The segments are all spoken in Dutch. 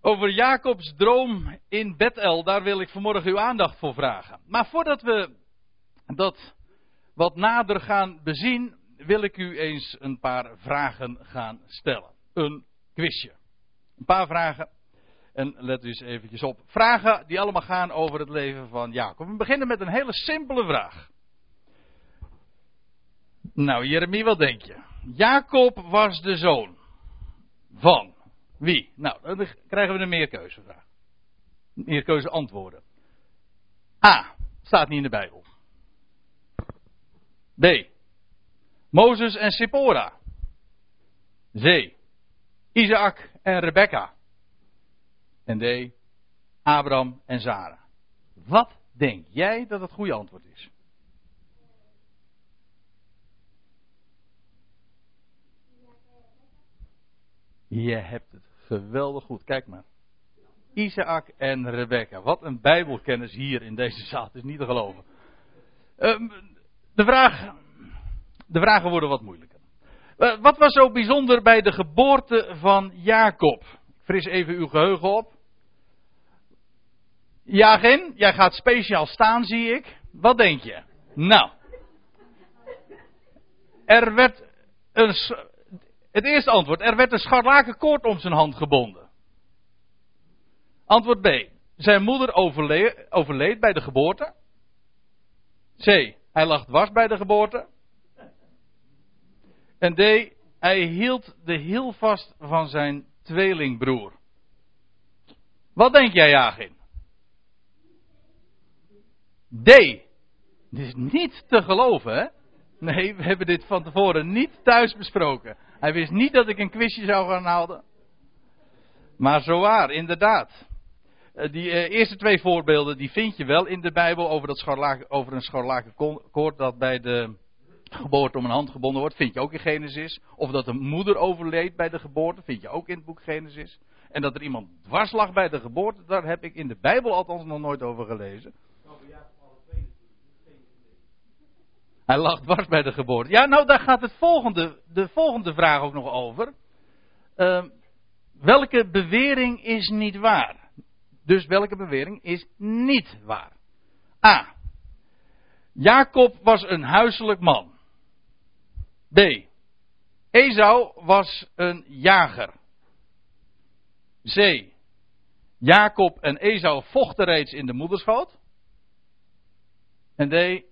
Over Jacobs droom in Bethel, daar wil ik vanmorgen uw aandacht voor vragen. Maar voordat we dat wat nader gaan bezien, wil ik u eens een paar vragen gaan stellen. Een quizje. Een paar vragen. En let dus eventjes op. Vragen die allemaal gaan over het leven van Jacob. We beginnen met een hele simpele vraag. Nou, Jeremie, wat denk je? Jacob was de zoon van wie? Nou, dan krijgen we een meerkeuzevraag. Meerkeuze antwoorden. A. Staat niet in de Bijbel. B. Mozes en Sippora. C. Isaac en Rebecca. En D. Abraham en Sarah. Wat denk jij dat het goede antwoord is? Je hebt het geweldig goed. Kijk maar. Isaac en Rebecca. Wat een bijbelkennis hier in deze zaal. Het is niet te geloven. Ehm, de, vraag, de vragen worden wat moeilijker. Uh, wat was zo bijzonder bij de geboorte van Jacob? Fris even uw geheugen op. Jagin, jij gaat speciaal staan, zie ik. Wat denk je? Nou. Er werd een, het eerste antwoord. Er werd een scharlakenkoord om zijn hand gebonden. Antwoord B. Zijn moeder overleed, bij de geboorte. C. Hij lag dwars bij de geboorte. En D. Hij hield de hiel vast van zijn tweelingbroer. Wat denk jij, Jagin? D. Dit is niet te geloven, hè? Nee, we hebben dit van tevoren niet thuis besproken. Hij wist niet dat ik een quizje zou gaan houden. Maar zo waar, inderdaad. Eh, die uh, eerste twee voorbeelden die vind je wel in de Bijbel over, dat scharlaken, over een scharlakenkoord dat bij de geboorte om een hand gebonden wordt. Vind je ook in Genesis. Of dat een moeder overleed bij de geboorte. Vind je ook in het boek Genesis. En dat er iemand dwars lag bij de geboorte. Daar heb ik in de Bijbel althans nog nooit over gelezen. Hij lag dwars bij de geboorte. Ja, nou daar gaat het volgende, de volgende vraag ook nog over. Uh, welke bewering is niet waar? Dus welke bewering is niet waar? A. Jacob was een huiselijk man. B. Esau was een jager. C. Jacob en Esau vochten reeds in de moederschoot. En D.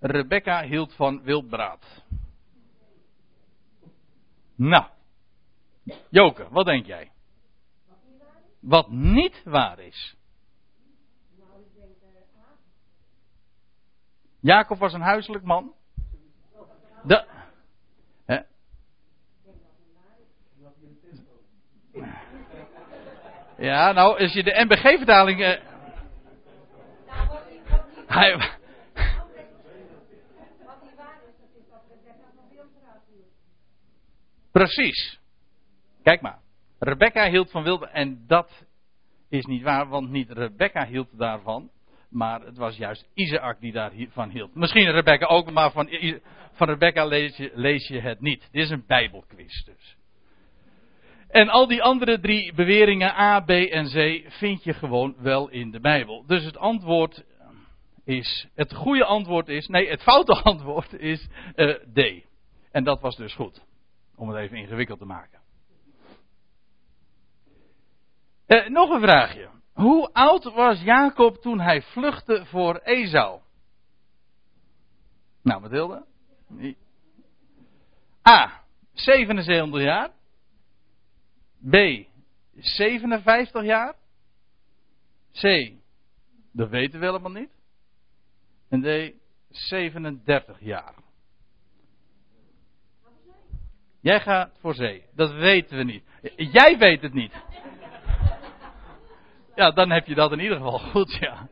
Rebecca hield van wildbraad. Nou, Joke, wat denk jij? Wat niet waar is. Jacob was een huiselijk man. De, hè? Ja, nou, als je de MBG-vertaling. Eh, hij, Precies. Kijk maar. Rebecca hield van wilde. En dat is niet waar, want niet Rebecca hield daarvan. Maar het was juist Isaac die daarvan hield. Misschien Rebecca ook, maar van, van Rebecca lees je, het niet. Dit is een Bijbelquiz dus. En al die andere drie beweringen, A, B en C, vind je gewoon wel in de Bijbel. Dus het antwoord is, het goede antwoord is, nee, het foute antwoord is uh, D. En dat was dus goed. Om het even ingewikkeld te maken. Eh, nog een vraagje. Hoe oud was Jacob toen hij vluchtte voor Esau? Nou, Mathilde? A. 77 jaar. B. 57 jaar. C. Dat weten we helemaal niet. En D. 37 jaar. Jij gaat voor zee. Dat weten we niet. Jij weet het niet. Ja, dan heb je dat in ieder geval goed, ja.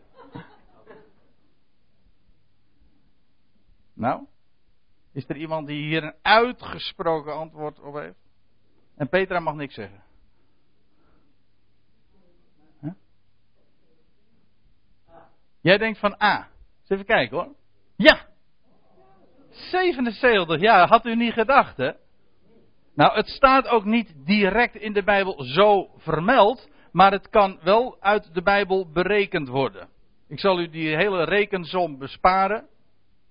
Nou, is er iemand die hier een uitgesproken antwoord op heeft? En Petra mag niks zeggen. Jij denkt van A. Eens even kijken hoor. Ja! 77, ja, had u niet gedacht hè? Nou, het staat ook niet direct in de Bijbel zo vermeld, maar het kan wel uit de Bijbel berekend worden. Ik zal u die hele rekensom besparen.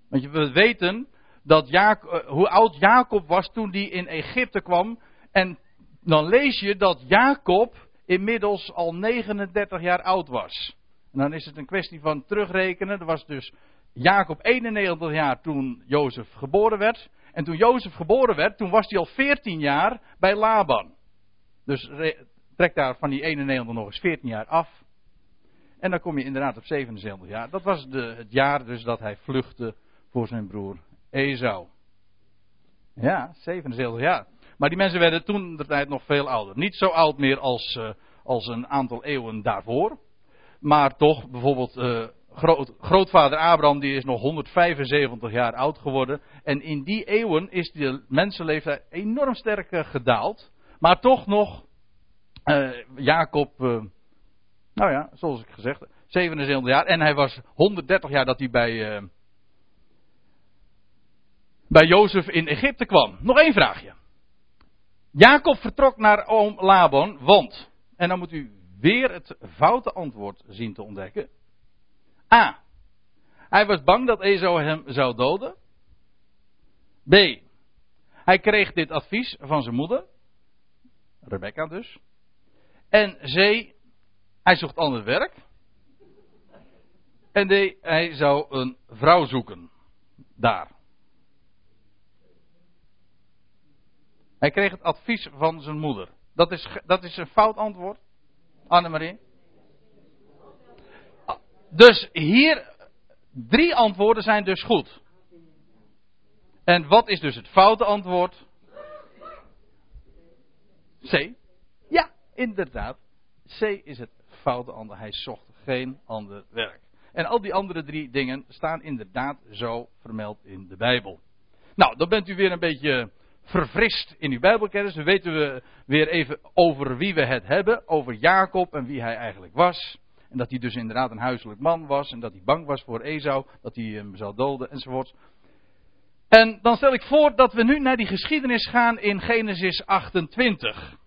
Want we weten dat eh, hoe oud Jacob was toen hij in Egypte kwam. En dan lees je dat Jacob inmiddels al 39 jaar oud was. En dan is het een kwestie van terugrekenen. Er was dus Jacob 91 jaar toen Jozef geboren werd. En toen Jozef geboren werd, toen was hij al 14 jaar bij Laban. Dus trek daar van die 91 nog eens 14 jaar af. En dan kom je inderdaad op 77 jaar. Dat was de, het jaar dus dat hij vluchtte voor zijn broer Esau. Ja, 77 jaar. Maar die mensen werden toen de tijd nog veel ouder. Niet zo oud meer als, uh, als een aantal eeuwen daarvoor. Maar toch, bijvoorbeeld uh, groot, grootvader Abraham, die is nog 175 jaar oud geworden. En in die eeuwen is de mensenleeftijd enorm sterk uh, gedaald. Maar toch nog, Jacob, nou ja, zoals ik gezegd heb, 77 jaar. En hij was 130 jaar dat hij bij, bij Jozef in Egypte kwam. Nog één vraagje. Jacob vertrok naar oom Laban, want, en dan moet u weer het foute antwoord zien te ontdekken. A. Hij was bang dat Esau hem zou doden. B. Hij kreeg dit advies van zijn moeder, Rebecca dus. En C. Hij zocht ander werk. En D. Hij zou een vrouw zoeken. Daar. Hij kreeg het advies van zijn moeder. Dat is, dat is een fout antwoord, Annemarie. Dus hier, drie antwoorden zijn dus goed. En wat is dus het foute antwoord? C. Ja, inderdaad. C is het foute antwoord. Hij zocht geen ander werk. En al die andere drie dingen staan inderdaad zo vermeld in de Bijbel. Nou, dan bent u weer een beetje verfrist in uw Bijbelkennis. Dan weten we weer even over wie we het hebben. Over Jacob en wie hij eigenlijk was. En dat hij dus inderdaad een huiselijk man was. En dat hij bang was voor Esau. Dat hij hem zou doden enzovoort. En dan stel ik voor dat we nu naar die geschiedenis gaan in Genesis 28.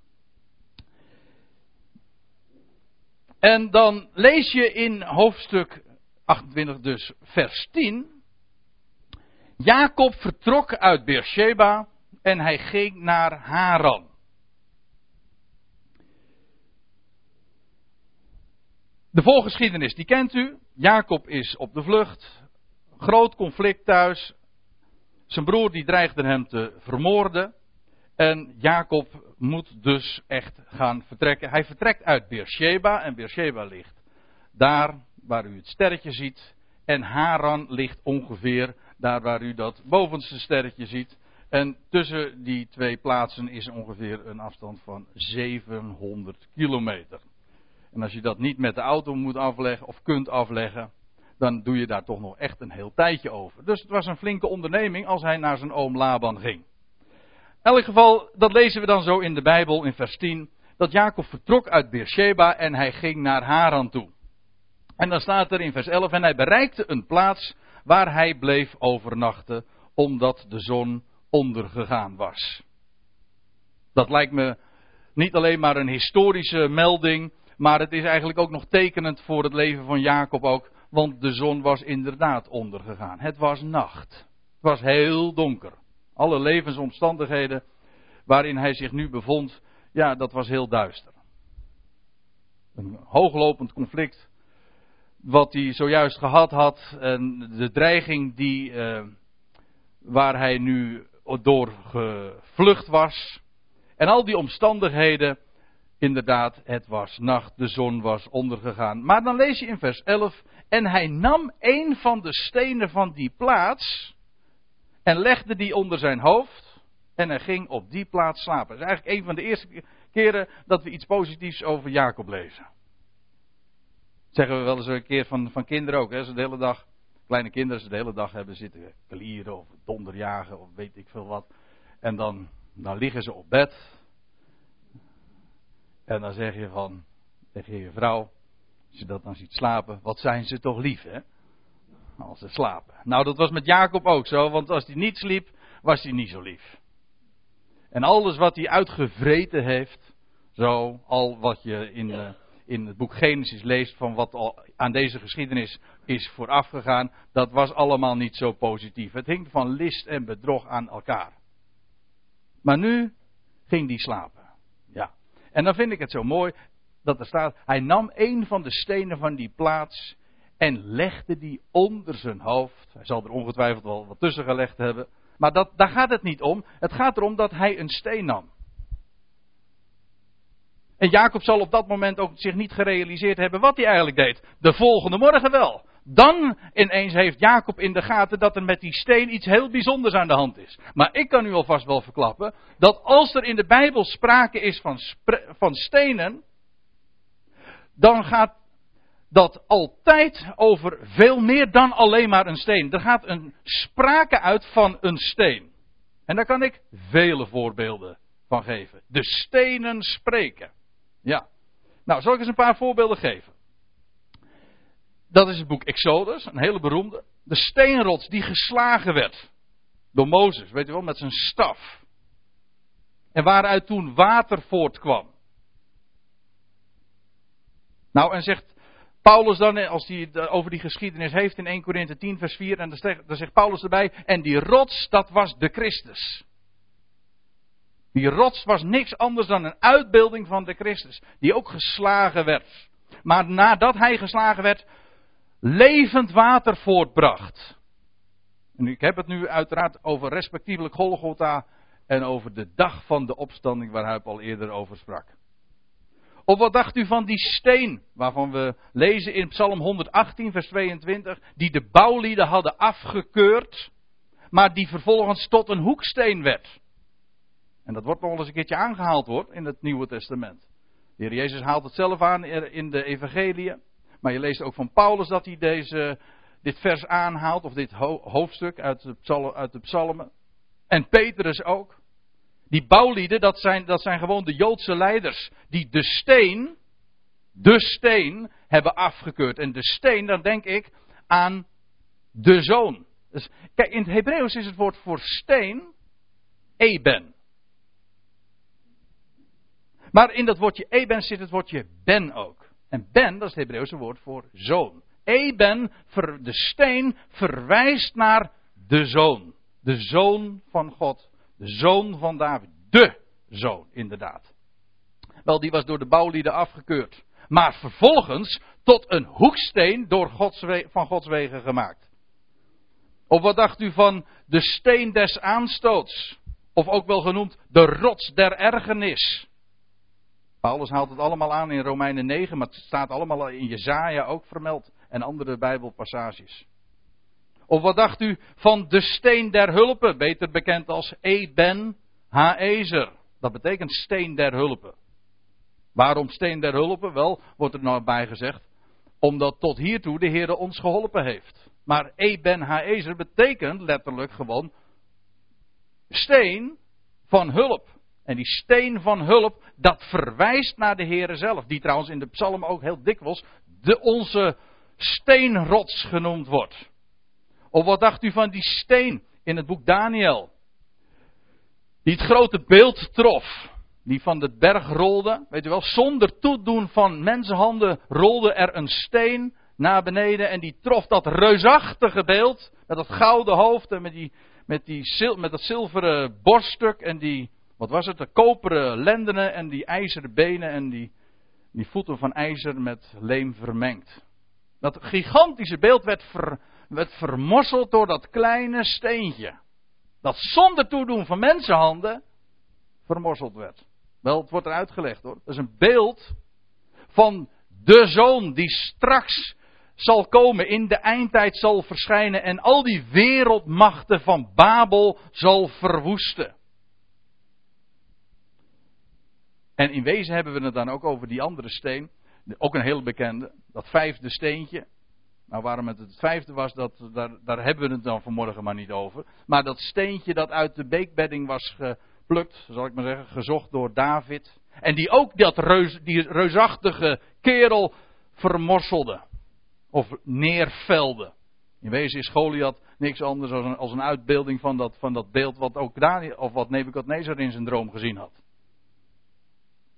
En dan lees je in hoofdstuk 28 dus vers 10. Jacob vertrok uit Beersheba en hij ging naar Haran. De voorgeschiedenis, die kent u. Jacob is op de vlucht. Groot conflict thuis. Zijn broer die dreigde hem te vermoorden. En Jacob moet dus echt gaan vertrekken. Hij vertrekt uit Beersheba. En Beersheba ligt daar waar u het sterretje ziet. En Haran ligt ongeveer daar waar u dat bovenste sterretje ziet. En tussen die twee plaatsen is ongeveer een afstand van 700 kilometer. En als je dat niet met de auto moet afleggen of kunt afleggen, dan doe je daar toch nog echt een heel tijdje over. Dus het was een flinke onderneming als hij naar zijn oom Laban ging. In elk geval, dat lezen we dan zo in de Bijbel in vers 10, dat Jacob vertrok uit Beersheba en hij ging naar Haran toe. En dan staat er in vers 11, en hij bereikte een plaats waar hij bleef overnachten, omdat de zon ondergegaan was. Dat lijkt me niet alleen maar een historische melding, maar het is eigenlijk ook nog tekenend voor het leven van Jacob ook, want de zon was inderdaad ondergegaan. Het was nacht. Het was heel donker. Alle levensomstandigheden waarin hij zich nu bevond, ja, dat was heel duister. Een hooglopend conflict wat hij zojuist gehad had en de dreiging die, uh, waar hij nu door gevlucht was. En al die omstandigheden, inderdaad, het was nacht, de zon was ondergegaan. Maar dan lees je in vers 11, en hij nam een van de stenen van die plaats en legde die onder zijn hoofd en hij ging op die plaats slapen. Dat is eigenlijk een van de eerste keren dat we iets positiefs over Jacob lezen. zeggen we wel eens een keer van, van kinderen ook, hè, ze de hele dag kleine kinderen ze de hele dag hebben zitten klieren of donderjagen of weet ik veel wat. En dan, dan liggen ze op bed. En dan zeg je van tegen je vrouw, als je dat dan ziet slapen, wat zijn ze toch lief hè? Als ze slapen. Nou dat was met Jacob ook zo, want als hij niet sliep, was hij niet zo lief. En alles wat hij uitgevreten heeft, zo al wat je in, uh, in het boek Genesis leest van wat al aan deze geschiedenis is voorafgegaan, dat was allemaal niet zo positief. Het hing van list en bedrog aan elkaar. Maar nu ging die slapen. En dan vind ik het zo mooi dat er staat, hij nam een van de stenen van die plaats en legde die onder zijn hoofd. Hij zal er ongetwijfeld wel wat tussen gelegd hebben. Maar dat, daar gaat het niet om. Het gaat erom dat hij een steen nam. En Jacob zal op dat moment ook zich niet gerealiseerd hebben wat hij eigenlijk deed. De volgende morgen wel. Dan ineens heeft Jacob in de gaten dat er met die steen iets heel bijzonders aan de hand is. Maar ik kan u alvast wel verklappen dat als er in de Bijbel sprake is van, van stenen, dan gaat dat altijd over veel meer dan alleen maar een steen. Er gaat een sprake uit van een steen. En daar kan ik vele voorbeelden van geven. De stenen spreken. Ja. Nou, zal ik eens een paar voorbeelden geven. Dat is het boek Exodus, een hele beroemde. De steenrots die geslagen werd door Mozes, weet je wel, met zijn staf. En waaruit toen water voortkwam. Nou, en zegt Paulus dan, als hij over die geschiedenis heeft in 1 Korinthe 10, vers 4, en dan zegt Paulus erbij, en die rots, dat was de Christus. Die rots was niks anders dan een uitbeelding van de Christus, die ook geslagen werd. Maar nadat hij geslagen werd, levend water voortbracht. En ik heb het nu uiteraard over respectievelijk Golgotha en over de dag van de opstanding waar hij al eerder over sprak. Of wat dacht u van die steen, waarvan we lezen in Psalm 118, vers 22, die de bouwlieden hadden afgekeurd, maar die vervolgens tot een hoeksteen werd. En dat wordt nog wel eens een keertje aangehaald wordt in het Nieuwe Testament. De Heer Jezus haalt het zelf aan in de Evangelie. Maar je leest ook van Paulus dat hij deze, dit vers aanhaalt, of dit hoofdstuk uit de, psalmen, uit de psalmen. En Petrus ook. Die bouwlieden, dat zijn, dat zijn gewoon de Joodse leiders. Die de steen, de steen, hebben afgekeurd. En de steen, dan denk ik aan de zoon. Dus, kijk, in het Hebreeuws is het woord voor steen eben. Maar in dat woordje eben zit het woordje ben ook. En ben, dat is het Hebreeuwse woord voor zoon. Eben, de steen, verwijst naar de zoon. De zoon van God. De zoon van David. De zoon, inderdaad. Wel, die was door de bouwlieden afgekeurd. Maar vervolgens tot een hoeksteen door van Gods wegen gemaakt. Of wat dacht u van de steen des aanstoots? Of ook wel genoemd de rots der ergernis. Paulus haalt het allemaal aan in Romeinen 9, maar het staat allemaal in Jezaja ook vermeld en andere Bijbelpassages. Of wat dacht u van de steen der hulpen, beter bekend als Eben Haezer? Dat betekent steen der hulpen. Waarom steen der hulpen? Wel, wordt er nou bij gezegd, omdat tot hiertoe de Heer ons geholpen heeft. Maar Eben Haezer betekent letterlijk gewoon steen van hulp. En die steen van hulp, dat verwijst naar de Heere zelf. Die trouwens in de psalm ook heel dikwijls de onze steenrots genoemd wordt. Of wat dacht u van die steen in het boek Daniel? Die het grote beeld trof. Die van de berg rolde. Weet u wel, zonder toedoen van mensenhanden rolde er een steen naar beneden. En die trof dat reusachtige beeld. Met dat gouden hoofd en met, die, met, die, met dat zilveren borststuk en die wat was het? De koperen lendenen en die ijzeren benen en die, die voeten van ijzer met leem vermengd. Dat gigantische beeld werd, ver, door dat kleine steentje. Dat zonder toedoen van mensenhanden vermorseld werd. Wel, het wordt er uitgelegd hoor. Dat is een beeld van de zoon die straks zal komen, in de eindtijd zal verschijnen en al die wereldmachten van Babel zal verwoesten. En in wezen hebben we het dan ook over die andere steen. Ook een heel bekende. Dat vijfde steentje. Nou, waarom het het vijfde was, dat, daar, daar hebben we het dan vanmorgen maar niet over. Maar dat steentje dat uit de beekbedding was geplukt, zal ik maar zeggen, gezocht door David. En die ook dat reus, die reusachtige kerel vermorselde. Of neervelde. In wezen is Goliath niks anders dan als een uitbeelding van dat, van dat beeld wat ook Daniel, of wat Nebukadnezar in zijn droom gezien had.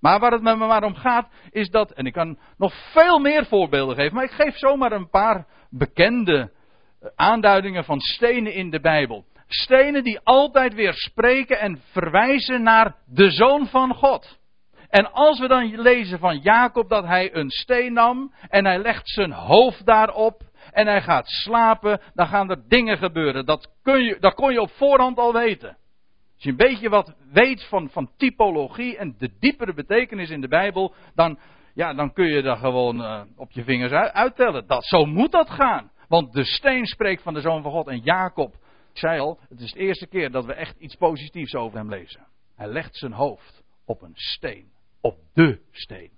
Maar waar het me maar om gaat, is dat, en ik kan nog veel meer voorbeelden geven, maar ik geef zomaar een paar bekende eh, aanduidingen van stenen in de Bijbel. Stenen die altijd weer spreken en verwijzen naar de Zoon van God. En als we dan lezen van Jacob dat hij een steen nam en hij legt zijn hoofd daarop en hij gaat slapen, dan gaan er dingen gebeuren. Dat, kun je, dat kon je op voorhand al weten. Als je een beetje wat weet van, van typologie en de diepere betekenis in de Bijbel, dan, ja, dan kun je dat gewoon uh, op je vingers uittellen. Dat, zo moet dat gaan. Want de steen spreekt van de Zoon van God en Jacob, ik zei al, het is de eerste keer dat we echt iets positiefs over hem lezen. Hij legt zijn hoofd op een steen. Op de steen.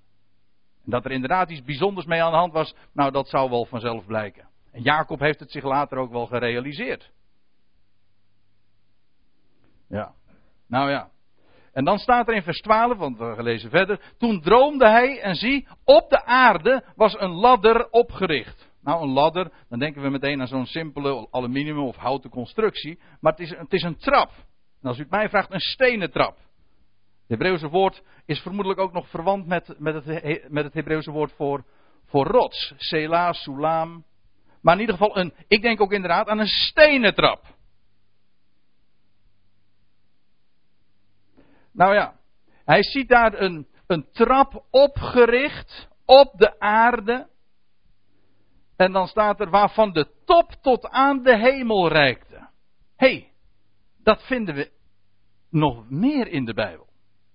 En dat er inderdaad iets bijzonders mee aan de hand was, nou dat zou wel vanzelf blijken. En Jacob heeft het zich later ook wel gerealiseerd. Ja. Nou ja. En dan staat er in vers 12, want we lezen verder. Toen droomde hij en zie, op de aarde was een ladder opgericht. Nou, een ladder, dan denken we meteen aan zo'n simpele aluminium of houten constructie. Maar het is, het is een trap. En als u het mij vraagt, een stenen trap. Het Hebreeuwse woord is vermoedelijk ook nog verwant met, met het, met het Hebreeuwse woord voor, voor rots. Sela, Sulam. Maar in ieder geval, een, ik denk ook inderdaad aan een stenen trap. Nou ja, hij ziet daar een, een trap opgericht op de aarde. En dan staat er waarvan de top tot aan de hemel reikte. Hé, hey, dat vinden we nog meer in de Bijbel.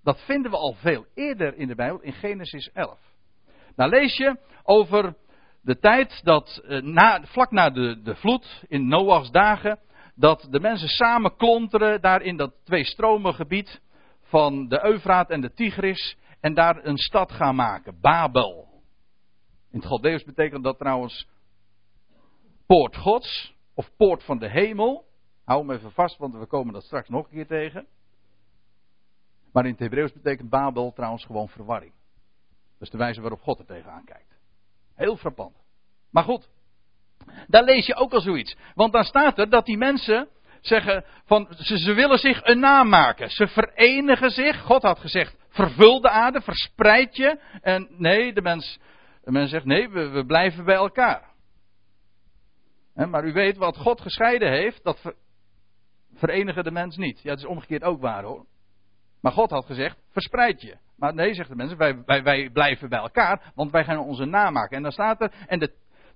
Dat vinden we al veel eerder in de Bijbel, in Genesis 11. Nou lees je over de tijd dat, eh, vlak na de, de vloed, in Noachs dagen, dat de mensen samen klonteren daar in dat twee stromen gebied van de Eufraat en de Tigris en daar een stad gaan maken, Babel. In het Galdeus betekent dat trouwens poort Gods of poort van de hemel. Hou hem even vast, want we komen dat straks nog een keer tegen. Maar in het Hebreeuws betekent Babel trouwens gewoon verwarring. Dat is de wijze waarop God er tegenaan kijkt. Heel frappant. Maar goed, daar lees je ook al zoiets. Want dan staat er dat die mensen zeggen van ze, willen zich een naam maken. Ze verenigen zich. God had gezegd: vervul de aarde, verspreid je. En nee, de mens, de mens zegt: nee, we, blijven bij elkaar. maar u weet wat God gescheiden heeft, dat ver, verenigen de mens niet. Ja, het is omgekeerd ook waar hoor. Maar God had gezegd, verspreid je. Maar nee, zegt de mensen, wij, wij, wij blijven bij elkaar, want wij gaan onze naam maken. En dan staat er, en de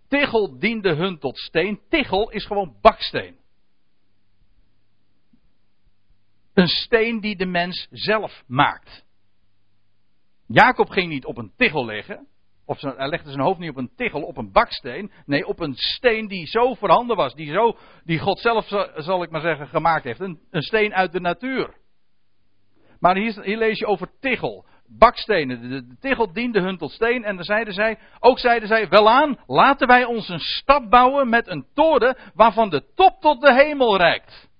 tichel diende hun tot steen. Tichel is gewoon baksteen. Een steen die de mens zelf maakt. Jacob ging niet op een tichel liggen. Of hij legde zijn hoofd niet op een tichel, op een baksteen. Nee, op een steen die zo voorhanden was. Die, zo, die God zelf, zal ik maar zeggen, gemaakt heeft. Een, een steen uit de natuur. Maar hier, lees je over tichel. Bakstenen. De, de, tichel diende hun tot steen. En dan zeiden zij, ook zeiden zij, welaan, laten wij ons een stad bouwen met een toren waarvan de top tot de hemel reikt.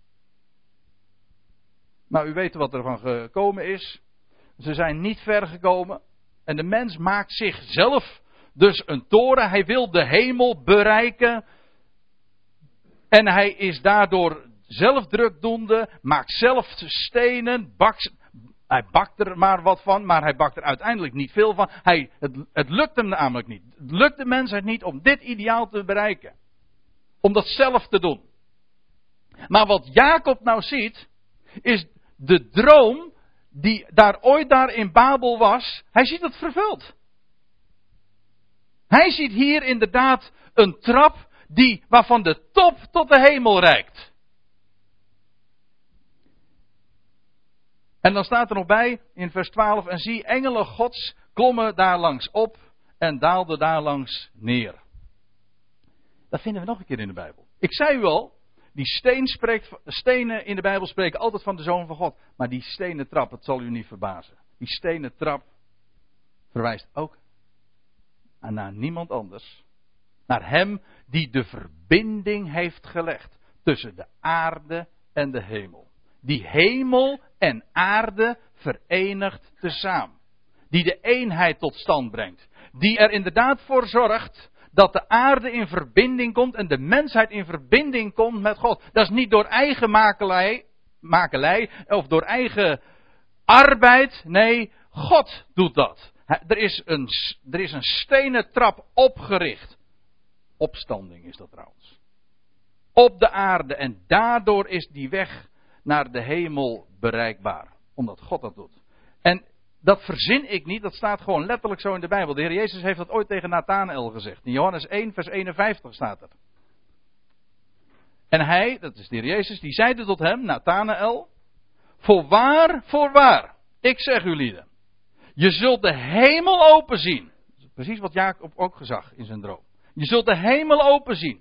Nou, u weet wat er van gekomen is. Ze zijn niet ver gekomen. En de mens maakt zichzelf dus een toren. Hij wil de hemel bereiken. En hij is daardoor zelf drukdoende, maakt zelf stenen, bakt, hij bakt er maar wat van, maar hij bakt er uiteindelijk niet veel van. Hij, het, het lukt hem namelijk niet. Het lukt de mensheid niet om dit ideaal te bereiken. Om dat zelf te doen. Maar wat Jacob nou ziet, is de droom die daar ooit daar in Babel was, hij ziet het vervuld. Hij ziet hier inderdaad een trap die, waarvan de top tot de hemel reikt. En dan staat er nog bij in vers 12: En zie, engelen Gods klommen daar langs op en daalden daar langs neer. Dat vinden we nog een keer in de Bijbel. Ik zei u al, die steen spreekt, stenen in de Bijbel spreken altijd van de Zoon van God. Maar die stenen trap, het zal u niet verbazen. Die stenen trap verwijst ook naar niemand anders. Naar Hem die de verbinding heeft gelegd tussen de aarde en de hemel die hemel en aarde verenigt tezamen. Die de eenheid tot stand brengt. Die er inderdaad voor zorgt dat de aarde in verbinding komt en de mensheid in verbinding komt met God. Dat is niet door eigen makelij, of door eigen arbeid. Nee, God doet dat. Er is een, er is een stenen trap opgericht. Opstanding is dat trouwens. Op de aarde en daardoor is die weg naar de hemel bereikbaar. Omdat God dat doet. En dat verzin ik niet, dat staat gewoon letterlijk zo in de Bijbel. De Heer Jezus heeft dat ooit tegen Nathanael gezegd. In Johannes 1, vers 51 staat er. En hij, dat is de Heer Jezus, die zeide tot hem, Nathanael, voorwaar, voorwaar, ik zeg u lieden, je zult de hemel open zien. Precies wat Jacob ook gezag in zijn droom. Je zult de hemel open zien.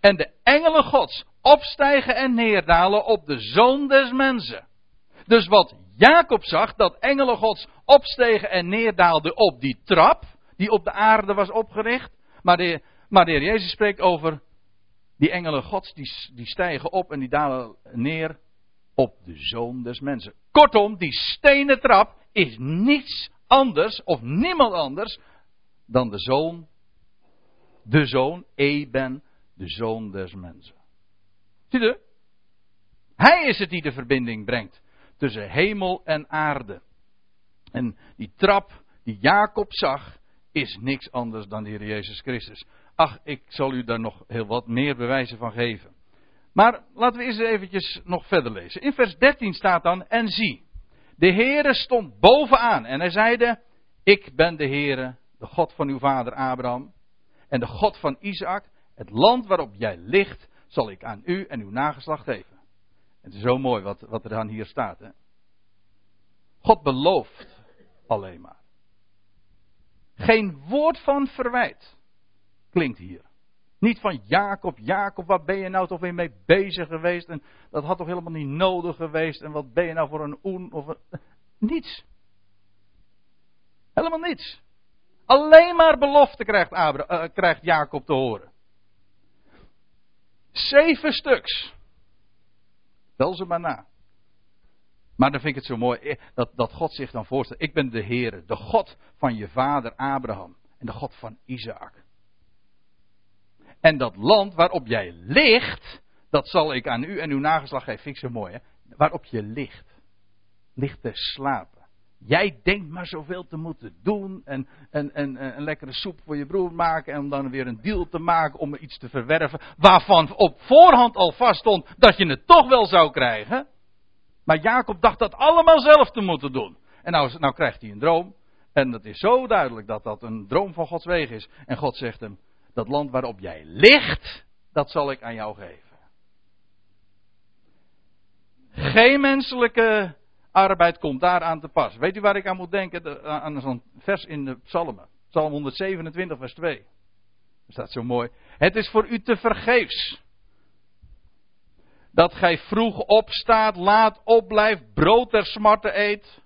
En de engelen gods opstijgen en neerdalen op de zoon des mensen. Dus wat Jacob zag, dat engelen gods opstegen en neerdaalden op die trap, die op de aarde was opgericht. Maar de, maar de Heer Jezus spreekt over die engelen gods, die, die stijgen op en die dalen neer op de zoon des mensen. Kortom, die stenen trap is niets anders of niemand anders dan de zoon, de zoon, Eben, de zoon des mensen. Zie je? Hij is het die de verbinding brengt tussen hemel en aarde. En die trap die Jacob zag, is niks anders dan de Heer Jezus Christus. Ach, ik zal u daar nog heel wat meer bewijzen van geven. Maar laten we eens eventjes nog verder lezen. In vers 13 staat dan, en zie, de Heere stond bovenaan en hij zeide, ik ben de Heere, de God van uw vader Abraham en de God van Isaac. Het land waarop jij ligt, zal ik aan u en uw nageslacht geven. Het is zo mooi wat, wat er dan hier staat. Hè? God belooft alleen maar. Geen woord van verwijt klinkt hier. Niet van Jacob, Jacob, waar ben je nou toch weer mee bezig geweest? En dat had toch helemaal niet nodig geweest? En wat ben je nou voor een oen? Of. Niets. Helemaal niets. Alleen maar belofte krijgt, uh, krijgt Jacob te horen. Zeven stuks. Tel ze maar na. Maar dan vind ik het zo mooi eh, dat, dat God zich dan voorstelt. Ik ben de Heer, de God van je vader Abraham en de God van Isaac. En dat land waarop jij ligt, dat zal ik aan u en uw nageslag geven. Vind ik zo mooi, hè? Waarop je ligt. Ligt te slapen. Jij denkt maar zoveel te moeten doen. En, en, en, een lekkere soep voor je broer maken. En om dan weer een deal te maken om iets te verwerven. Waarvan op voorhand al vast stond dat je het toch wel zou krijgen. Maar Jacob dacht dat allemaal zelf te moeten doen. En nou, nou krijgt hij een droom. En het is zo duidelijk dat dat een droom van Gods wegen is. En God zegt hem: Dat land waarop jij ligt, dat zal ik aan jou geven. Geen menselijke arbeid komt daar aan te pas. Weet u waar ik aan moet denken? Aan zo'n vers in de Psalmen. Psalm 127, vers 2. Dat staat zo mooi. Het is voor u te vergeefs. Dat gij vroeg opstaat, laat opblijft, brood ter smarte eet.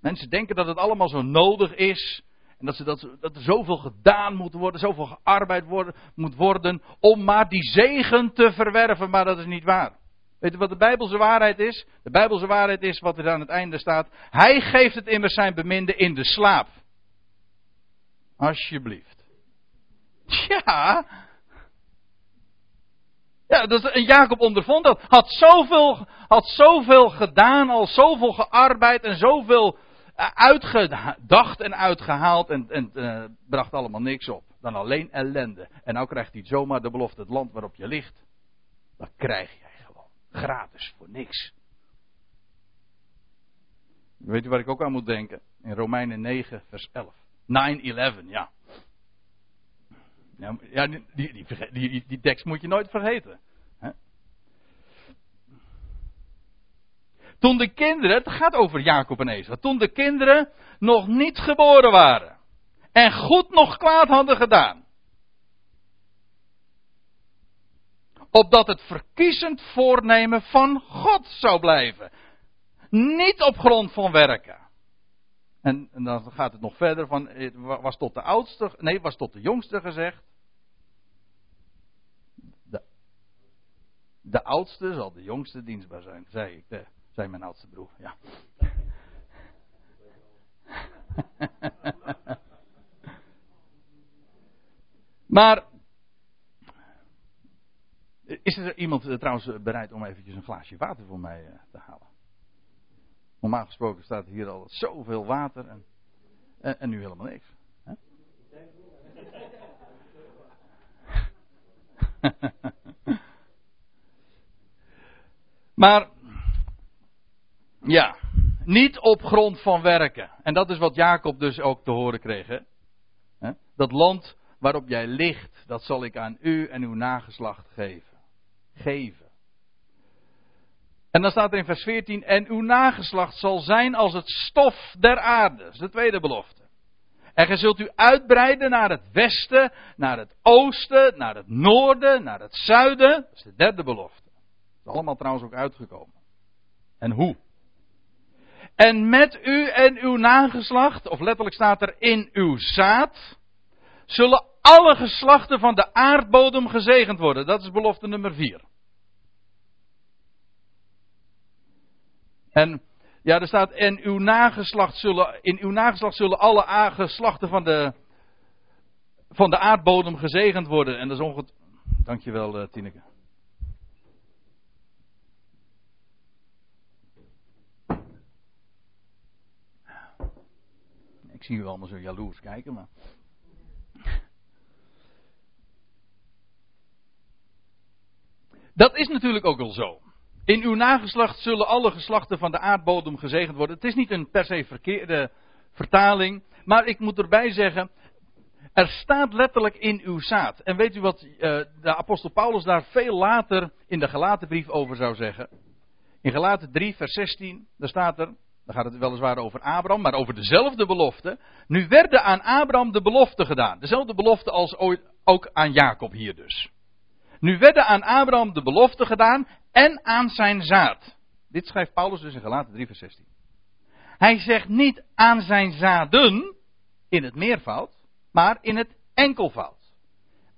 Mensen denken dat het allemaal zo nodig is. En dat, ze, dat, dat er zoveel gedaan moet worden, zoveel gearbeid worden, moet worden. om maar die zegen te verwerven. Maar dat is niet waar. Weet je wat de Bijbelse waarheid is? De Bijbelse waarheid is wat er aan het einde staat. Hij geeft het immers zijn beminde in de slaap. Alsjeblieft. Ja. Ja, dat, Jacob ondervond dat. Had zoveel, had zoveel gedaan, al zoveel gearbeid en zoveel eh, uitgedacht en uitgehaald en, en uh, bracht allemaal niks op. Dan alleen ellende. En nou krijgt hij zomaar de belofte, het land waarop je ligt. Dat krijg je. Gratis, voor niks. Weet u waar ik ook aan moet denken? In Romeinen 9, vers 11. 9-11, ja. Ja, die, die, die, die, tekst moet je nooit vergeten. Toen de kinderen, het gaat over Jacob en Esau, toen de kinderen nog niet geboren waren en goed nog kwaad hadden gedaan, opdat het verkiezend voornemen van God zou blijven. Niet op grond van werken. En, en, dan gaat het nog verder van, het was tot de oudste, nee, was tot de jongste gezegd. De, de oudste zal de jongste dienstbaar zijn, zei ik, de, zei mijn oudste broer, ja. Maar is er iemand eh, trouwens bereid om eventjes een glaasje water voor mij eh, te halen? Normaal gesproken staat hier al zoveel water en, en, en nu helemaal niks. Hè? maar, ja, niet op grond van werken. En dat is wat Jacob dus ook te horen kreeg. Hè? Dat land waarop jij ligt, dat zal ik aan u en uw nageslacht geven geven. En dan staat er in vers 14: En uw nageslacht zal zijn als het stof der aarde. Dat is de tweede belofte. En gij zult u uitbreiden naar het westen, naar het oosten, naar het noorden, naar het zuiden. Dat is de derde belofte. Dat is allemaal trouwens ook uitgekomen. En hoe? En met u en uw nageslacht, of letterlijk staat er in uw zaad, zullen alle geslachten van de aardbodem gezegend worden. Dat is belofte nummer 4. En ja, er staat, en uw nageslacht zullen, in uw nageslacht zullen alle geslachten van de, van de aardbodem gezegend worden. En dat is onget... Dankjewel, uh, Tineke. Ik zie u allemaal zo jaloers kijken, maar. Dat is natuurlijk ook wel zo. In uw nageslacht zullen alle geslachten van de aardbodem gezegend worden. Het is niet een per se verkeerde vertaling. Maar ik moet erbij zeggen. Er staat letterlijk in uw zaad. En weet u wat uh, de apostel Paulus daar veel later in de gelaten brief over zou zeggen? In gelaten 3 vers 16. Daar staat er. Dan gaat het weliswaar over Abraham, maar over dezelfde belofte. Nu werden aan Abraham de belofte gedaan. Dezelfde belofte als ook aan Jacob hier dus. Nu werden aan Abraham de belofte gedaan en aan zijn zaad. Dit schrijft Paulus dus in Galaten 3 vers 16. Hij zegt niet aan zijn zaden in het meervoud, maar in het enkelvoud.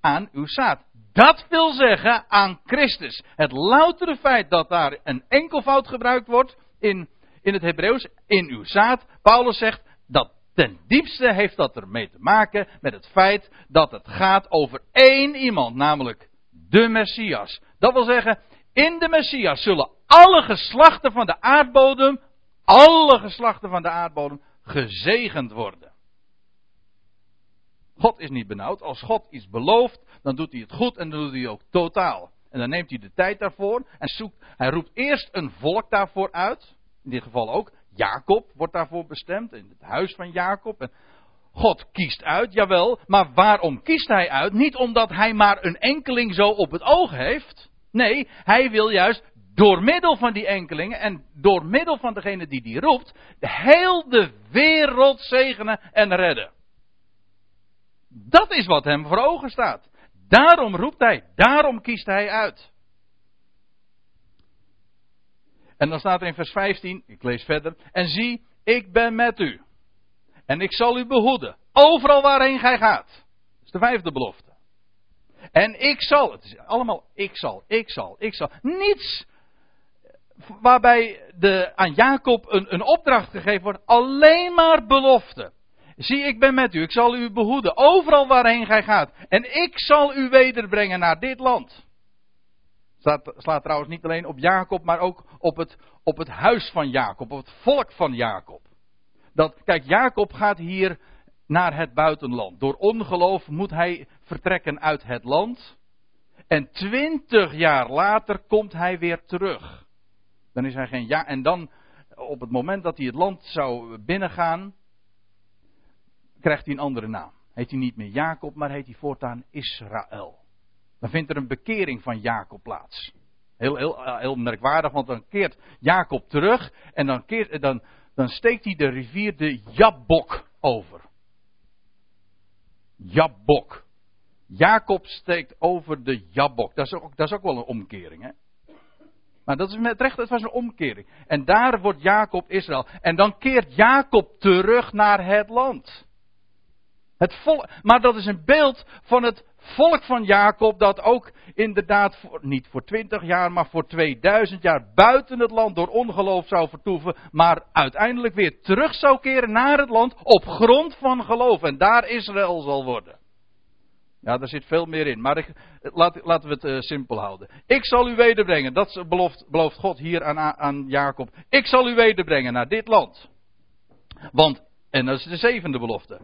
Aan uw zaad. Dat wil zeggen aan Christus. Het loutere feit dat daar een enkelvoud gebruikt wordt in, in het Hebreeuws, in uw zaad. Paulus zegt dat ten diepste heeft dat ermee te maken met het feit dat het gaat over één iemand, namelijk de Messias. Dat wil zeggen, in de Messias zullen alle geslachten van de aardbodem, alle geslachten van de aardbodem, gezegend worden. God is niet benauwd. Als God iets belooft, dan doet hij het goed en dan doet hij ook totaal. En dan neemt hij de tijd daarvoor en zoekt, hij roept eerst een volk daarvoor uit. In dit geval ook. Jacob wordt daarvoor bestemd, in het huis van Jacob. En God kiest uit, jawel, maar waarom kiest hij uit? Niet omdat hij maar een enkeling zo op het oog heeft. Nee, hij wil juist door middel van die enkelingen en door middel van degene die die roept, heel de wereld zegenen en redden. Dat is wat hem voor ogen staat. Daarom roept hij, daarom kiest hij uit. En dan staat er in vers 15, ik lees verder, en zie, ik ben met u. En ik zal u behoeden. Overal waarheen gij gaat. Dat is de vijfde belofte. En ik zal, het is allemaal ik zal, ik zal, ik zal. Niets waarbij de, aan Jacob een, een opdracht gegeven wordt. Alleen maar belofte. Zie, ik ben met u. Ik zal u behoeden. Overal waarheen gij gaat. En ik zal u wederbrengen naar dit land. Slaat, trouwens niet alleen op Jacob, maar ook op het, op het huis van Jacob. Op het volk van Jacob. Dat, kijk, Jacob gaat hier naar het buitenland. Door ongeloof moet hij vertrekken uit het land. En twintig jaar later komt hij weer terug. Dan is hij geen ja. En dan, op het moment dat hij het land zou binnengaan, krijgt hij een andere naam. Heet hij niet meer Jacob, maar heet hij voortaan Israël. Dan vindt er een bekering van Jacob plaats. Heel, heel, heel merkwaardig, want dan keert Jacob terug en dan, keert, dan, dan steekt hij de rivier de Jabbok over. Jabbok. Jacob steekt over de Jabbok. Dat is ook, dat is ook wel een omkering, hè? Maar dat is met recht, het was een omkering. En daar wordt Jacob Israël. En dan keert Jacob terug naar het land. Het volk, maar dat is een beeld van het volk van Jacob dat ook inderdaad voor, niet voor 20 jaar, maar voor 2000 jaar buiten het land door ongeloof zou vertoeven, maar uiteindelijk weer terug zou keren naar het land op grond van geloof en daar Israël zal worden. Ja, daar zit veel meer in. Maar laat, laten we het uh, simpel houden. Ik zal u wederbrengen. Dat belooft, belooft God hier aan, aan Jacob. Ik zal u wederbrengen naar dit land. Want, en dat is de zevende belofte.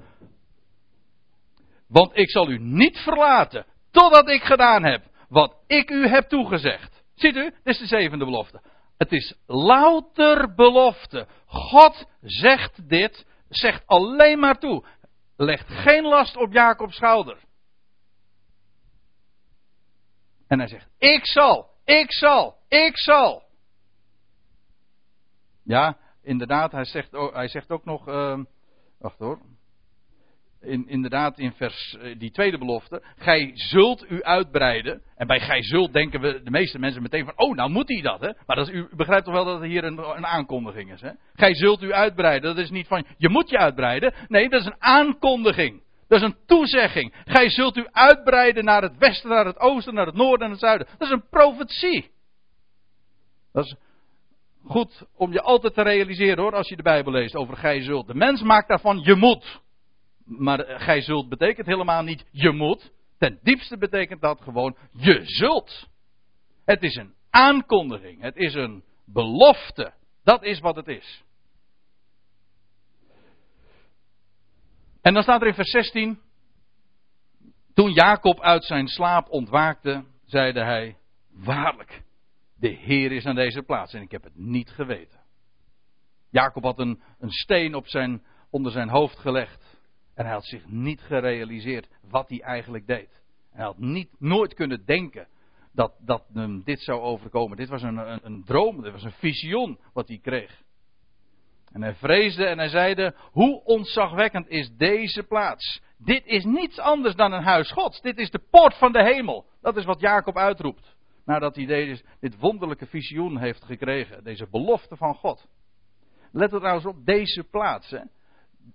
Want ik zal u niet verlaten. Totdat ik gedaan heb wat ik u heb toegezegd. Ziet u? Dit is de zevende belofte. Het is louter belofte. God zegt dit, zegt alleen maar toe. Legt geen last op Jacobs schouder. En hij zegt: Ik zal, ik zal, ik zal. Ja, inderdaad, hij zegt, hij zegt ook nog. Uh, wacht hoor in, inderdaad in vers, eh, die tweede belofte. Gij zult u uitbreiden. En bij gij zult denken we de meeste mensen meteen van, oh nou moet hij dat hè. Maar dat u begrijpt toch wel dat het hier een, een aankondiging is hè. Gij zult u uitbreiden. Dat is niet van, je moet je uitbreiden. Nee, dat is een aankondiging. Dat is een toezegging. Gij zult u uitbreiden naar het westen, naar het oosten, naar het noorden en het zuiden. Dat is een profetie. Dat is goed om je altijd te realiseren hoor, als je de Bijbel leest over gij zult. De mens maakt daarvan je moet. Maar gij zult betekent helemaal niet je moet. Ten diepste betekent dat gewoon je zult. Het is een aankondiging. Het is een belofte. Dat is wat het is. En dan staat er in vers 16. Toen Jacob uit zijn slaap ontwaakte, zeide hij: Waarlijk, de Heer is aan deze plaats en ik heb het niet geweten. Jacob had een, een steen op zijn, onder zijn hoofd gelegd. En hij had zich niet gerealiseerd wat hij eigenlijk deed. Hij had niet, nooit kunnen denken dat, dat hem dit zou overkomen. Dit was een, een, een droom, dit was een visioen wat hij kreeg. En hij vreesde en hij zeide: Hoe ontzagwekkend is deze plaats? Dit is niets anders dan een huis Gods. Dit is de poort van de hemel. Dat is wat Jacob uitroept. Nadat hij deze, dit wonderlijke visioen heeft gekregen. Deze belofte van God. Let er trouwens op, deze plaats. Hè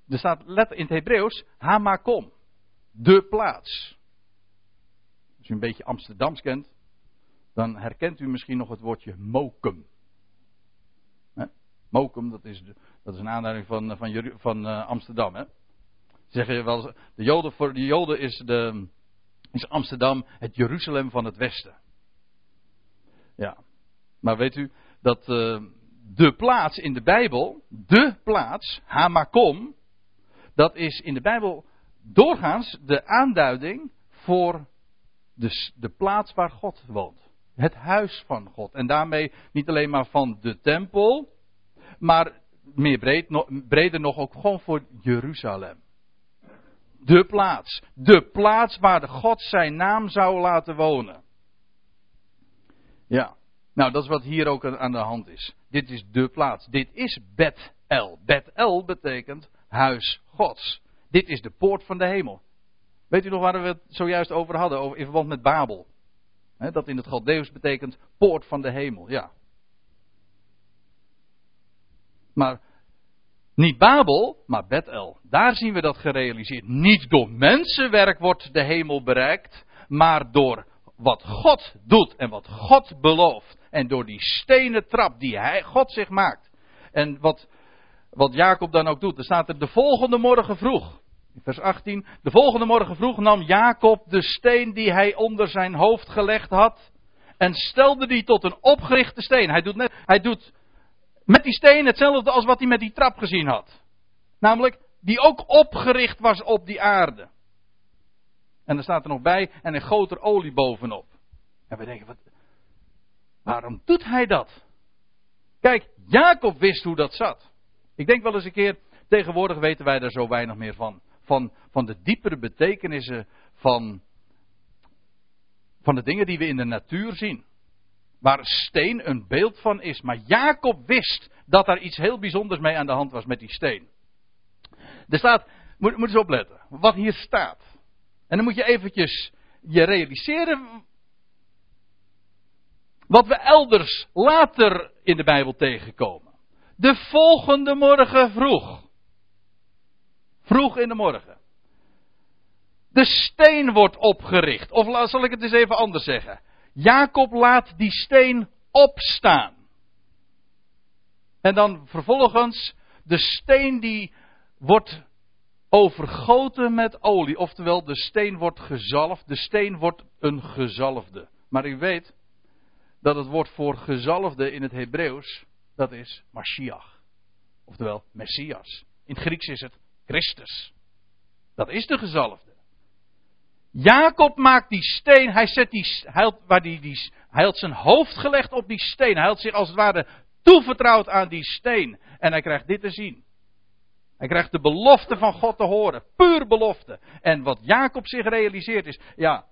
er staat let in het Hebreeuws Hamakom. De plaats. Als u een beetje Amsterdams kent, dan herkent u misschien nog het woordje Mokum. Mokum, dat is, dat is een aanduiding van, van, van uh, Amsterdam. Hè? Zeggen wel, de Joden, voor de Joden is, de, is Amsterdam het Jeruzalem van het Westen. Ja, maar weet u dat uh, de plaats in de Bijbel, de plaats, Hamakom, dat is in de Bijbel doorgaans de aanduiding voor de, de plaats waar God woont. Het huis van God. En daarmee niet alleen maar van de tempel, maar meer breed, breder nog ook gewoon voor Jeruzalem. De plaats. De plaats waar de God zijn naam zou laten wonen. Ja. Nou, dat is wat hier ook aan de hand is. Dit is de plaats. Dit is Bet-El. Bet-El betekent huis Dit is de poort van de hemel. Weet u nog waar we het zojuist over hadden, over, in verband met Babel? dat in het Galdeus betekent poort van de hemel, ja. Maar niet Babel, maar Bethel. Daar zien we dat gerealiseerd. Niet door mensenwerk wordt de hemel bereikt, maar door wat God doet en wat God belooft. En door die stenen trap die hij, God zich maakt. En wat wat Jacob dan ook doet. Er staat er de volgende morgen vroeg. Vers 18. De volgende morgen vroeg nam Jacob de steen die hij onder zijn hoofd gelegd had. En stelde die tot een opgerichte steen. Hij doet, net, hij doet met die steen hetzelfde als wat hij met die trap gezien had. Namelijk, die ook opgericht was op die aarde. En er staat er nog bij, en een goot er olie bovenop. En we denken, wat, waarom doet hij dat? Kijk, Jacob wist hoe dat zat. Ik denk wel eens een keer, tegenwoordig weten wij daar zo weinig meer van. Van, van de diepere betekenissen van, van de dingen die we in de natuur zien. Waar steen een beeld van is. Maar Jacob wist dat daar iets heel bijzonders mee aan de hand was met die steen. Er staat, moet, moet eens opletten, wat hier staat. En dan moet je eventjes je realiseren wat we elders later in de Bijbel tegenkomen. De volgende morgen vroeg. Vroeg in de morgen. De steen wordt opgericht. Of zal ik het eens even anders zeggen. Jacob laat die steen opstaan. En dan vervolgens de steen die wordt overgoten met olie. Oftewel, de steen wordt gezalfd. De steen wordt een gezalfde. Maar u weet dat het woord voor gezalfde in het Hebreeuws, dat is Mashiach. Oftewel, Messias. In het Grieks is het Christus. Dat is de gezalfde. Jacob maakt die steen, hij, zet die, hij, had, die, die, zijn hoofd gelegd op die steen. Hij had zich als het ware toevertrouwd aan die steen. En hij krijgt dit te zien. Hij krijgt de belofte van God te horen. Puur belofte. En wat Jacob zich realiseert is, ja.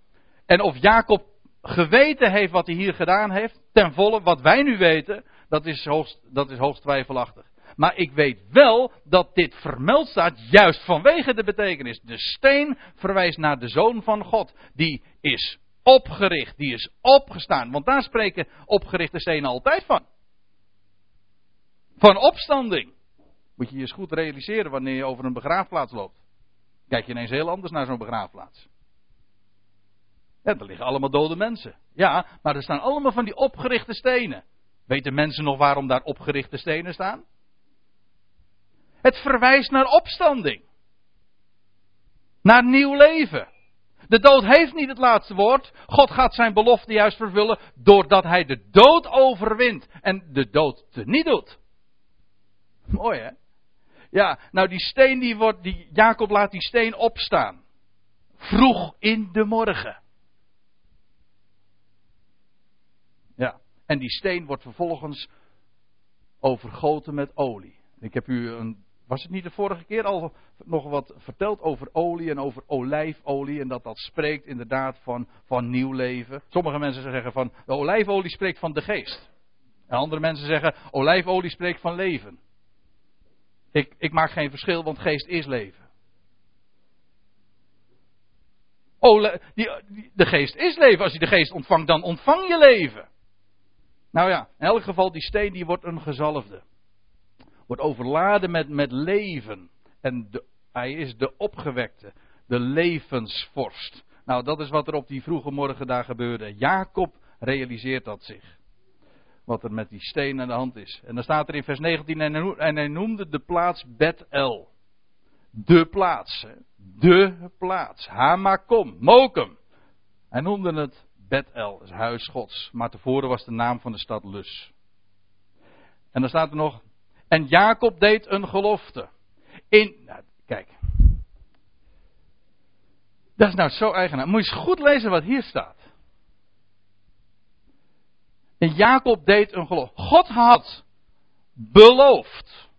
En of Jacob geweten heeft wat hij hier gedaan heeft, ten volle, wat wij nu weten, dat is hoogst, dat is hoogst twijfelachtig. Maar ik weet wel dat dit vermeld staat juist vanwege de betekenis. De steen verwijst naar de zoon van God. Die is opgericht, die is opgestaan. Want daar spreken opgerichte stenen altijd van. Van opstanding. Moet je je eens goed realiseren wanneer je over een begraafplaats loopt. Kijk je ineens heel anders naar zo'n begraafplaats. Ja, er liggen allemaal dode mensen. Ja, maar er staan allemaal van die opgerichte stenen. Weten mensen nog waarom daar opgerichte stenen staan? Het verwijst naar opstanding. Naar nieuw leven. De dood heeft niet het laatste woord. God gaat zijn belofte juist vervullen doordat hij de dood overwint en de dood niet doet. Mooi hè? Ja, nou die steen die wordt, die, Jacob laat die steen opstaan. Vroeg in de morgen. Ja, en die steen wordt vervolgens overgoten met olie. Ik heb u een was het niet de vorige keer al nog wat verteld over olie en over olijfolie? En dat dat spreekt inderdaad van, van nieuw leven. Sommige mensen zeggen van de olijfolie spreekt van de geest. En andere mensen zeggen olijfolie spreekt van leven. Ik, ik maak geen verschil, want geest is leven. De geest is leven. Als je de geest ontvangt, dan ontvang je leven. Nou ja, in elk geval, die steen die wordt een gezalfde wordt overladen met, met leven. En hij is de opgewekte, de levensvorst. Nou, dat is wat er op die vroege morgen daar gebeurde. Jacob realiseert dat zich. Wat er met die steen aan de hand is. En dan staat er in vers 19, en hij noemde de plaats Bet-El. De plaats. De plaats. Hamakom. Mokum. Hij noemde het Bet-El, het huis gods. Maar tevoren was de naam van de stad Lus. En dan staat er nog, en Jacob deed een gelofte. In, nou, kijk. Dat is nou zo eigenaar. Moet je eens goed lezen wat hier staat. En Jacob deed een gelofte. God had beloofd.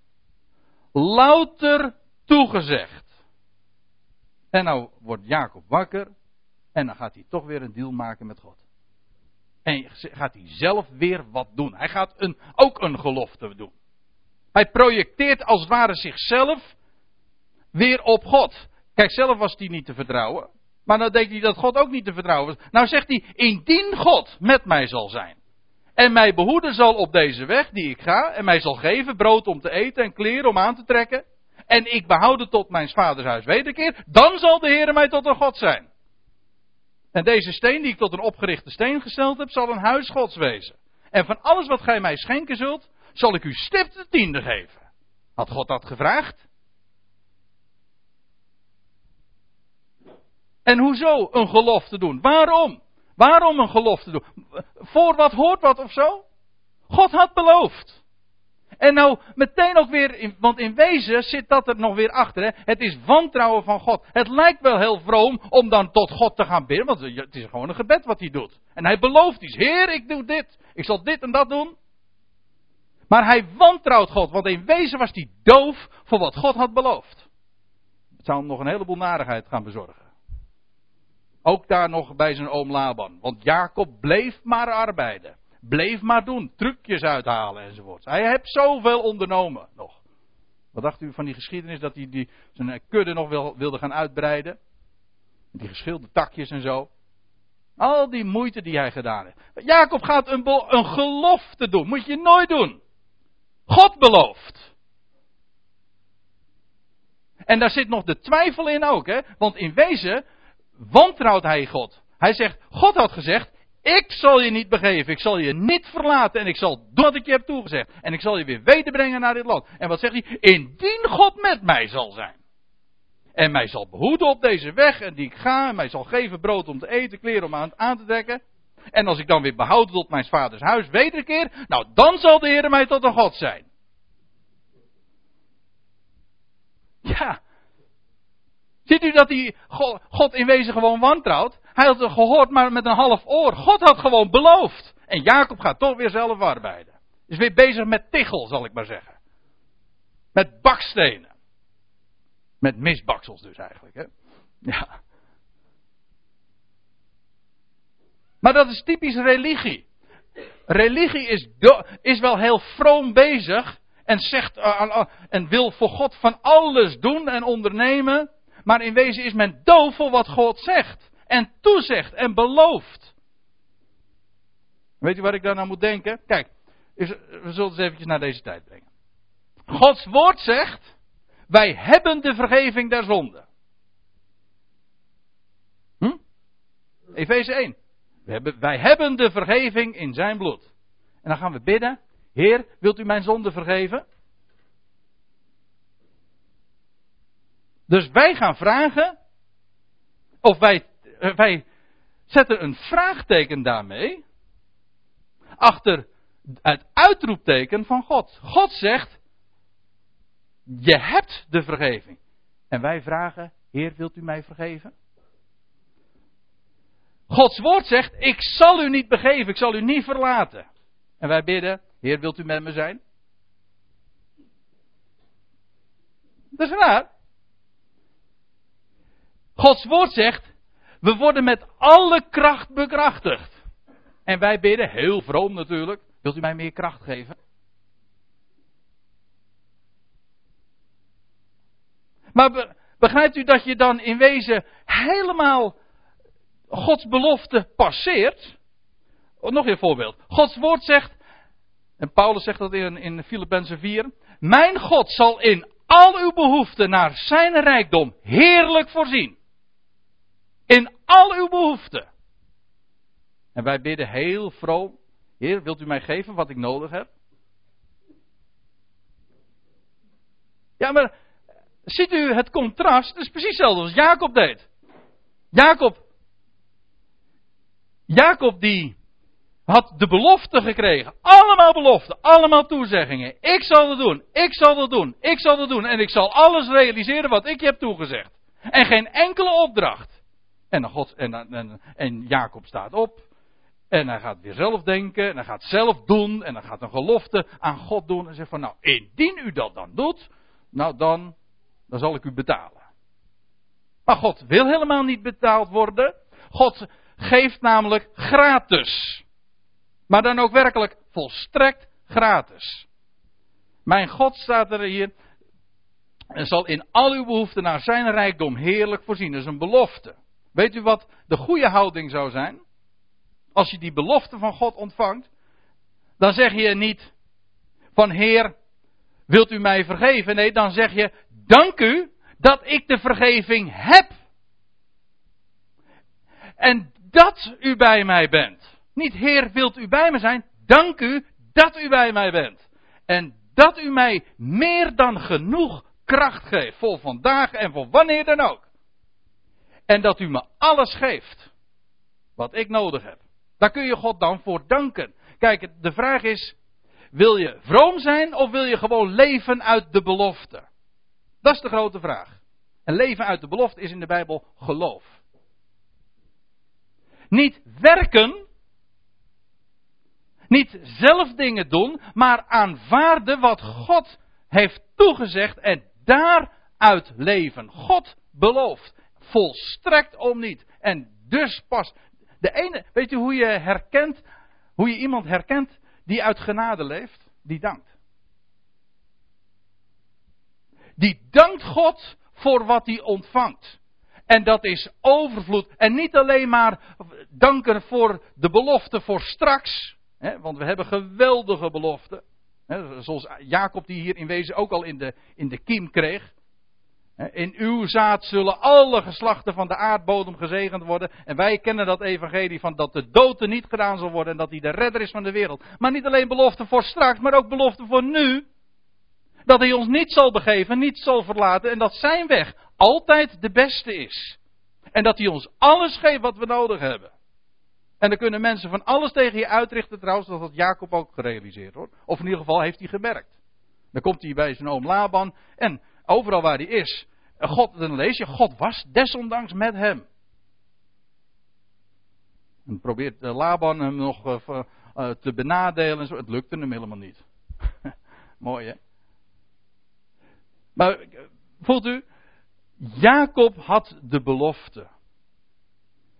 Louter toegezegd. En nou wordt Jacob wakker. En dan gaat hij toch weer een deal maken met God. En gaat hij zelf weer wat doen. Hij gaat een, ook een gelofte doen. Hij projecteert als het ware zichzelf weer op God. Kijk, zelf was hij niet te vertrouwen. Maar dan denkt hij dat God ook niet te vertrouwen was. Nou zegt hij, indien God met mij zal zijn. En mij behoeden zal op deze weg die ik ga. En mij zal geven brood om te eten en kleren om aan te trekken. En ik behouden tot mijn vaders huis wederkeer. Dan zal de Heer mij tot een God zijn. En deze steen die ik tot een opgerichte steen gesteld heb, zal een huis gods wezen. En van alles wat gij mij schenken zult, zal ik u stipt de tiende geven. Had God dat gevraagd? En hoezo een gelofte doen? Waarom? Waarom een gelofte doen? Voor wat hoort wat of zo? God had beloofd. En nou meteen ook weer, want in wezen zit dat er nog weer achter. Hè? Het is wantrouwen van God. Het lijkt wel heel vroom om dan tot God te gaan bidden, want het is gewoon een gebed wat hij doet. En hij belooft iets. Heer, ik doe dit. Ik zal dit en dat doen. Maar hij wantrouwt God, want in wezen was hij doof voor wat God had beloofd. Het zou hem nog een heleboel narigheid gaan bezorgen. Ook daar nog bij zijn oom Laban. Want Jacob bleef maar arbeiden. Bleef maar doen. Trucjes uithalen enzovoort. Hij heeft zoveel ondernomen nog. Wat dacht u van die geschiedenis dat hij die, zijn kudde nog wil, wilde gaan uitbreiden? Die geschilde takjes en zo. Al die moeite die hij gedaan heeft. Jacob gaat een, een gelofte doen. Moet je nooit doen. God belooft. En daar zit nog de twijfel in ook, hè? Want in wezen wantrouwt hij God. Hij zegt: God had gezegd: Ik zal je niet begeven, ik zal je niet verlaten en ik zal doen wat ik je heb toegezegd. En ik zal je weer wederbrengen naar dit land. En wat zegt hij? Indien God met mij zal zijn. En mij zal behoeden op deze weg en die ik ga. En mij zal geven brood om te eten, kleren om aan, te dekken. En als ik dan weer behoud tot mijn vaders huis wederkeer. Nou, dan zal de Heer mij tot een God zijn. Ja. Ziet u dat die God in wezen gewoon wantrouwt? Hij had het gehoord, maar met een half oor. God had gewoon beloofd. En Jacob gaat toch weer zelf arbeiden. Is weer bezig met tichel, zal ik maar zeggen. Met bakstenen. Met misbaksels dus eigenlijk. Hè? Ja. Maar dat is typisch religie. Religie is, is wel heel vroom bezig. En, zegt, uh, en wil voor God van alles doen en ondernemen. Maar in wezen is men doof voor wat God zegt. En toezegt en belooft. Weet u waar ik daar nou moet denken? Kijk, we zullen het eventjes naar deze tijd brengen. Gods woord zegt, wij hebben de vergeving der zonde. Hm? Efeze 1. We hebben, wij hebben de vergeving in zijn bloed. En dan gaan we bidden. Heer, wilt u mijn zonde vergeven? Dus wij gaan vragen. Of wij, wij zetten een vraagteken daarmee. Achter het uitroepteken van God. God zegt: Je hebt de vergeving. En wij vragen: Heer, wilt u mij vergeven? Gods woord zegt: Ik zal u niet begeven, ik zal u niet verlaten. En wij bidden: Heer, wilt u met me zijn? Dat is raar. Gods woord zegt: We worden met alle kracht bekrachtigd. En wij bidden, heel vroom natuurlijk: Wilt u mij meer kracht geven? Maar begrijpt u dat je dan in wezen helemaal Gods belofte passeert. Oh, nog een voorbeeld. Gods woord zegt, en Paulus zegt dat in, in Filippenzen 4. Mijn God zal in al uw behoeften naar zijn rijkdom heerlijk voorzien. In al uw behoeften. En wij bidden heel vroom. Heer, wilt u mij geven wat ik nodig heb? Ja, maar ziet u het contrast? Het is precies hetzelfde als Jacob deed. Jacob Jacob die had de belofte gekregen. Allemaal beloften, allemaal toezeggingen. Ik zal het doen, ik zal het doen, ik zal het doen. En ik zal alles realiseren wat ik je heb toegezegd. En geen enkele opdracht. En, God, en, en, en Jacob staat op. En hij gaat weer zelf denken. En hij gaat zelf doen. En hij gaat een gelofte aan God doen. En zegt van nou, indien u dat dan doet. Nou dan, dan zal ik u betalen. Maar God wil helemaal niet betaald worden. God geeft namelijk gratis. Maar dan ook werkelijk volstrekt gratis. Mijn God staat er hier. En zal in al uw behoeften naar zijn rijkdom heerlijk voorzien. Dat is een belofte. Weet u wat de goede houding zou zijn? Als je die belofte van God ontvangt. Dan zeg je niet van Heer, wilt u mij vergeven? Nee, dan zeg je, dank u dat ik de vergeving heb. En dat u bij mij bent. Niet Heer, wilt u bij me zijn? Dank u dat u bij mij bent. En dat u mij meer dan genoeg kracht geeft. Voor vandaag en voor wanneer dan ook. En dat u me alles geeft. Wat ik nodig heb. Daar kun je God dan voor danken. Kijk, de vraag is. Wil je vroom zijn of wil je gewoon leven uit de belofte? Dat is de grote vraag. En leven uit de belofte is in de Bijbel geloof. Niet werken. Niet zelf dingen doen, maar aanvaarden wat God heeft toegezegd en daaruit leven. God belooft. Volstrekt om niet. En dus pas. De ene, weet je hoe je herkent, hoe je iemand herkent die uit genade leeft? Die dankt. Die dankt God voor wat hij ontvangt. En dat is overvloed. En niet alleen maar danken voor de belofte voor straks. Hè, want we hebben geweldige beloften. Hè, zoals Jacob die hier in wezen ook al in de, in de kiem kreeg. In uw zaad zullen alle geslachten van de aardbodem gezegend worden. En wij kennen dat evangelie van dat de dood er niet gedaan zal worden en dat hij de redder is van de wereld. Maar niet alleen belofte voor straks, maar ook belofte voor nu. Dat hij ons niet zal begeven, niet zal verlaten en dat zijn weg altijd de beste is. En dat hij ons alles geeft wat we nodig hebben. En dan kunnen mensen van alles tegen je uitrichten trouwens, dat had Jacob ook gerealiseerd hoor. Of in ieder geval heeft hij gemerkt. Dan komt hij bij zijn oom Laban en overal waar hij is, God, dan lees je, God was desondanks met hem. En probeert eh, Laban hem nog uh, uh, te benadelen en zo. Het lukte hem helemaal niet. Mooi hè? Maar voelt u, Jacob had de belofte.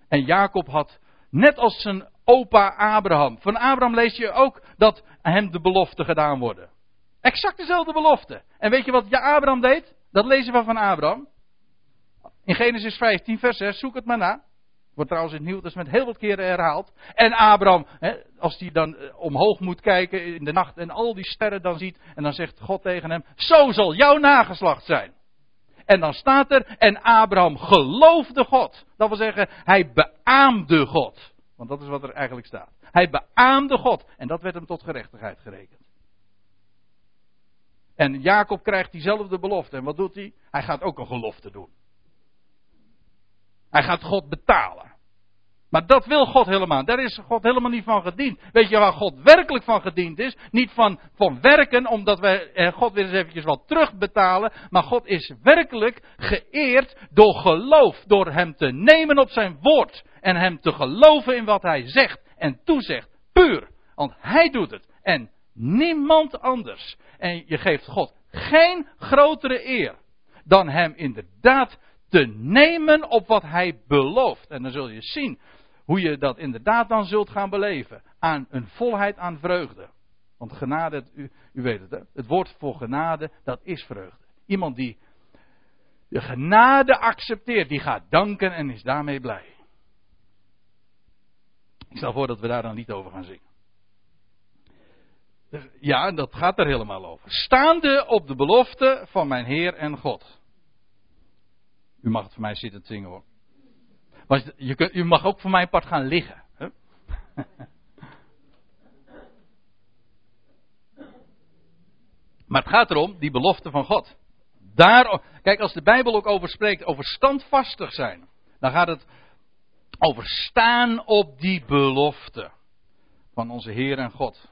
En Jacob had, net als zijn opa Abraham. Van Abraham lees je ook dat hem de belofte gedaan worden. Exact dezelfde belofte. En weet je wat Abraham deed? Dat lezen we van Abraham. In Genesis 15, vers 6, zoek het maar na. Wordt trouwens in het Nieuw met heel wat keren herhaald. En Abraham, hè, als hij dan eh, omhoog moet kijken in de nacht en al die sterren dan ziet. En dan zegt God tegen hem: Zo zal jouw nageslacht zijn. En dan staat er: En Abraham geloofde God. Dat wil zeggen, hij beaamde God. Want dat is wat er eigenlijk staat. Hij beaamde God. En dat werd hem tot gerechtigheid gerekend. En Jacob krijgt diezelfde belofte. En wat doet hij? Hij gaat ook een gelofte doen. Hij gaat God betalen. Maar dat wil God helemaal. Daar is God helemaal niet van gediend. Weet je waar God werkelijk van gediend is? Niet van, van werken, omdat wij eh, God weer eens eventjes wat terugbetalen. Maar God is werkelijk geëerd door geloof. Door hem te nemen op zijn woord. En hem te geloven in wat hij zegt en toezegt. Puur. Want hij doet het. En niemand anders. En je geeft God geen grotere eer dan hem inderdaad te nemen op wat hij belooft. En dan zul je zien hoe je dat inderdaad dan zult gaan beleven. Aan een volheid aan vreugde. Want genade, u, u weet het, hè? het woord voor genade, dat is vreugde. Iemand die de genade accepteert, die gaat danken en is daarmee blij. Ik stel voor dat we daar dan niet over gaan zingen. Ja, dat gaat er helemaal over. Staande op de belofte van mijn Heer en God. U mag het voor mij zitten zingen hoor. Maar je kunt, u mag ook voor mijn part gaan liggen. Hè? maar het gaat erom, die belofte van God. Daar, kijk, als de Bijbel ook over spreekt, over standvastig zijn, dan gaat het over staan op die belofte van onze Heer en God.